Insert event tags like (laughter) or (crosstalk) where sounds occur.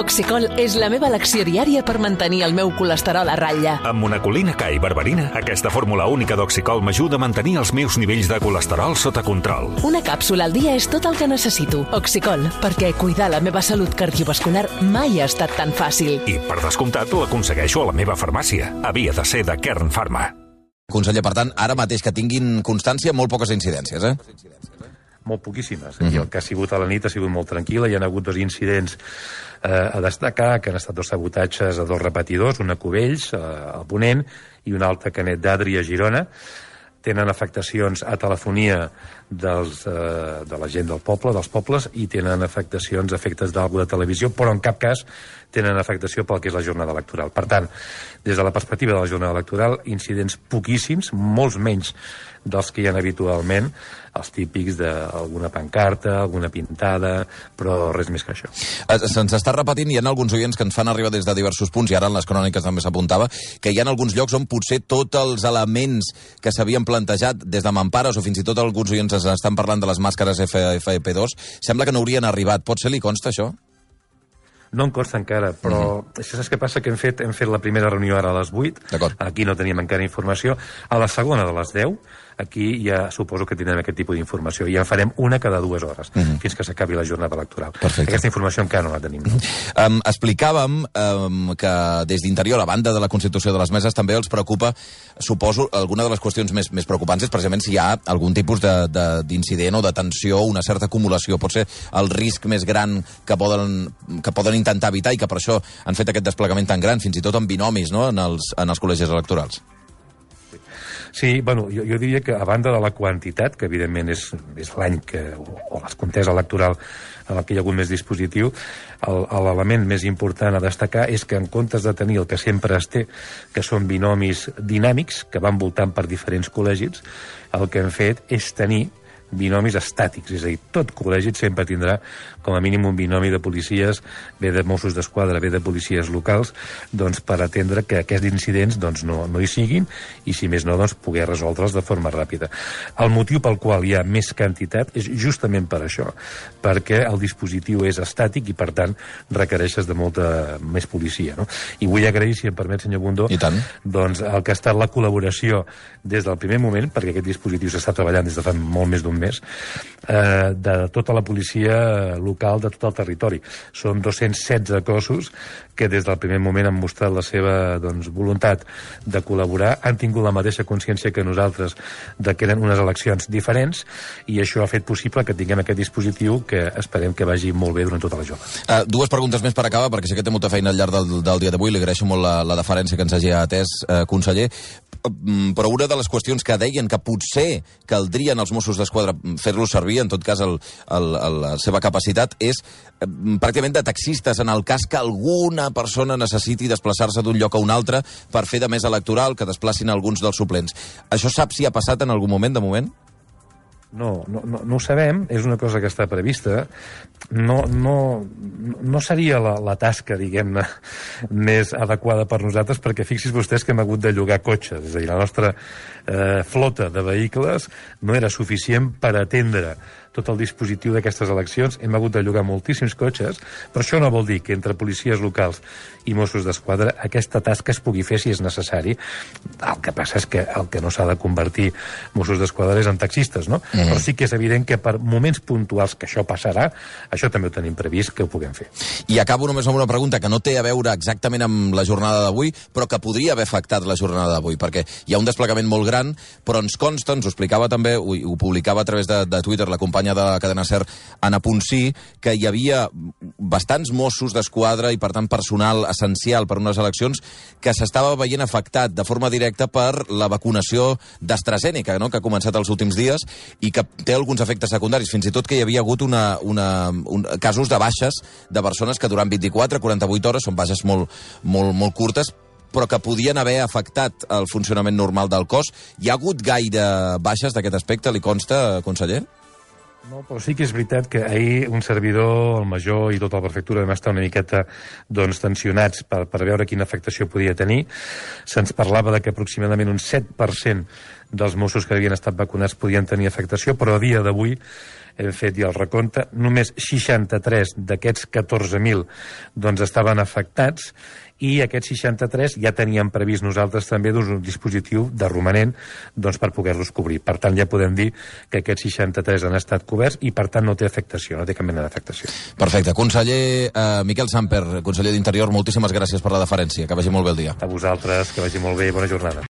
Oxicol és la meva elecció diària per mantenir el meu colesterol a ratlla. Amb monacolina K i berberina, aquesta fórmula única d'Oxicol m'ajuda a mantenir els meus nivells de colesterol sota control. Una càpsula al dia és tot el que necessito. Oxicol, perquè cuidar la meva salut cardiovascular mai ha estat tan fàcil. I, per descomptat, l'aconsegueixo a la meva farmàcia. Havia de ser de Kern Pharma. Conseller, per tant, ara mateix que tinguin constància, molt poques incidències, eh? molt poquíssimes. Mm -hmm. I el que ha sigut a la nit ha sigut molt tranquil·la. Hi ha hagut dos incidents eh, a destacar, que han estat dos sabotatges a dos repetidors, un a Cubells, eh, al Ponent, i un altre a Canet d'Adri, a Girona. Tenen afectacions a telefonia dels, eh, de la gent del poble, dels pobles, i tenen afectacions, efectes d'alguna de televisió, però en cap cas tenen afectació pel que és la jornada electoral. Per tant, des de la perspectiva de la jornada electoral, incidents poquíssims, molts menys dels que hi ha habitualment, els típics d'alguna pancarta, alguna pintada, però res més que això. Se'ns està repetint, hi ha alguns oients que ens fan arribar des de diversos punts, i ara en les cròniques també s'apuntava, que hi ha alguns llocs on potser tots els elements que s'havien plantejat des de Mampares, o fins i tot alguns oients estan parlant de les màscares FFP2, sembla que no haurien arribat. Pot ser li consta això? No em consta encara, però -huh. això saps què passa? Que hem fet, hem fet la primera reunió ara a les 8, aquí no teníem encara informació, a la segona de les 10 aquí ja suposo que tindrem aquest tipus d'informació i en farem una cada dues hores uh -huh. fins que s'acabi la jornada electoral. Perfecte. Aquesta informació encara no la tenim. No? Um, explicàvem um, que des d'interior, a banda de la Constitució de les meses, també els preocupa, suposo, alguna de les qüestions més, més preocupants és precisament si hi ha algun tipus d'incident o de tensió, una certa acumulació. Pot ser el risc més gran que poden, que poden intentar evitar i que per això han fet aquest desplegament tan gran, fins i tot amb binomis no? en, els, en els col·legis electorals. Sí, bueno, jo, jo diria que a banda de la quantitat, que evidentment és, és l'any que, o, o l'escontesa electoral en que hi ha hagut més dispositiu, l'element més important a destacar és que en comptes de tenir el que sempre es té, que són binomis dinàmics, que van voltant per diferents col·legis, el que hem fet és tenir binomis estàtics, és a dir, tot col·legi sempre tindrà com a mínim un binomi de policies, bé de Mossos d'Esquadra, bé de policies locals, doncs per atendre que aquests incidents doncs, no, no hi siguin i, si més no, doncs, poder resoldre'ls de forma ràpida. El motiu pel qual hi ha més quantitat és justament per això, perquè el dispositiu és estàtic i, per tant, requereixes de molta més policia. No? I vull agrair, si em permet, senyor Bundó, doncs, el que ha estat la col·laboració des del primer moment, perquè aquest dispositiu s'està treballant des de fa molt més d'un mes, eh, de tota la policia local de tot el territori. Són 216 cossos que des del primer moment han mostrat la seva doncs, voluntat de col·laborar, han tingut la mateixa consciència que nosaltres de que eren unes eleccions diferents i això ha fet possible que tinguem aquest dispositiu que esperem que vagi molt bé durant tota la jornada. Uh, dues preguntes més per acabar, perquè sé que té molta feina al llarg del, del dia d'avui, li agraeixo molt la, la deferència que ens hagi atès, uh, conseller. Mm, però una de les qüestions que deien que potser caldrien els Mossos d'Esquadra fer-los servir, en tot cas el, el, el, la seva capacitat, és eh, pràcticament de taxistes en el cas que alguna persona necessiti desplaçar-se d'un lloc a un altre per fer de més electoral, que desplacin alguns dels suplents. Això sap si ha passat en algun moment, de moment? No, no, no, no ho sabem, és una cosa que està prevista. No, no, no seria la, la tasca, diguem-ne, (laughs) més adequada per nosaltres, perquè fixis vostès que hem hagut de llogar cotxes. És a dir, la nostra eh, flota de vehicles no era suficient per atendre tot el dispositiu d'aquestes eleccions. Hem hagut de llogar moltíssims cotxes, però això no vol dir que entre policies locals i Mossos d'Esquadra aquesta tasca es pugui fer si és necessari. El que passa és que el que no s'ha de convertir Mossos d'Esquadra és en taxistes, no? Mm. Però sí que és evident que per moments puntuals que això passarà, això també ho tenim previst que ho puguem fer. I acabo només amb una pregunta que no té a veure exactament amb la jornada d'avui, però que podria haver afectat la jornada d'avui, perquè hi ha un desplegament molt gran, però ens consta, ens ho explicava també, ho, ho publicava a través de, de Twitter la companya de la cadena SER, Anna Ponsí, que hi havia bastants Mossos d'Esquadra i, per tant, personal essencial per unes eleccions que s'estava veient afectat de forma directa per la vacunació d'AstraZeneca, no?, que ha començat els últims dies i que té alguns efectes secundaris, fins i tot que hi havia hagut una, una, un, casos de baixes de persones que durant 24-48 hores, són baixes molt, molt, molt curtes, però que podien haver afectat el funcionament normal del cos. Hi ha hagut gaire baixes d'aquest aspecte, li consta, conseller? No, però sí que és veritat que ahir un servidor, el major i tota la prefectura vam estar una miqueta doncs, tensionats per, per veure quina afectació podia tenir. Se'ns parlava de que aproximadament un 7% dels Mossos que havien estat vacunats podien tenir afectació, però a dia d'avui hem fet ja el recompte, només 63 d'aquests 14.000 doncs, estaven afectats i aquests 63 ja teníem previst nosaltres també doncs, un dispositiu de romanent doncs, per poder-los cobrir. Per tant, ja podem dir que aquests 63 han estat coberts i, per tant, no té afectació, no té cap mena d'afectació. Perfecte. Conseller eh, Miquel Samper, conseller d'Interior, moltíssimes gràcies per la deferència. Que vagi molt bé el dia. A vosaltres, que vagi molt bé i bona jornada.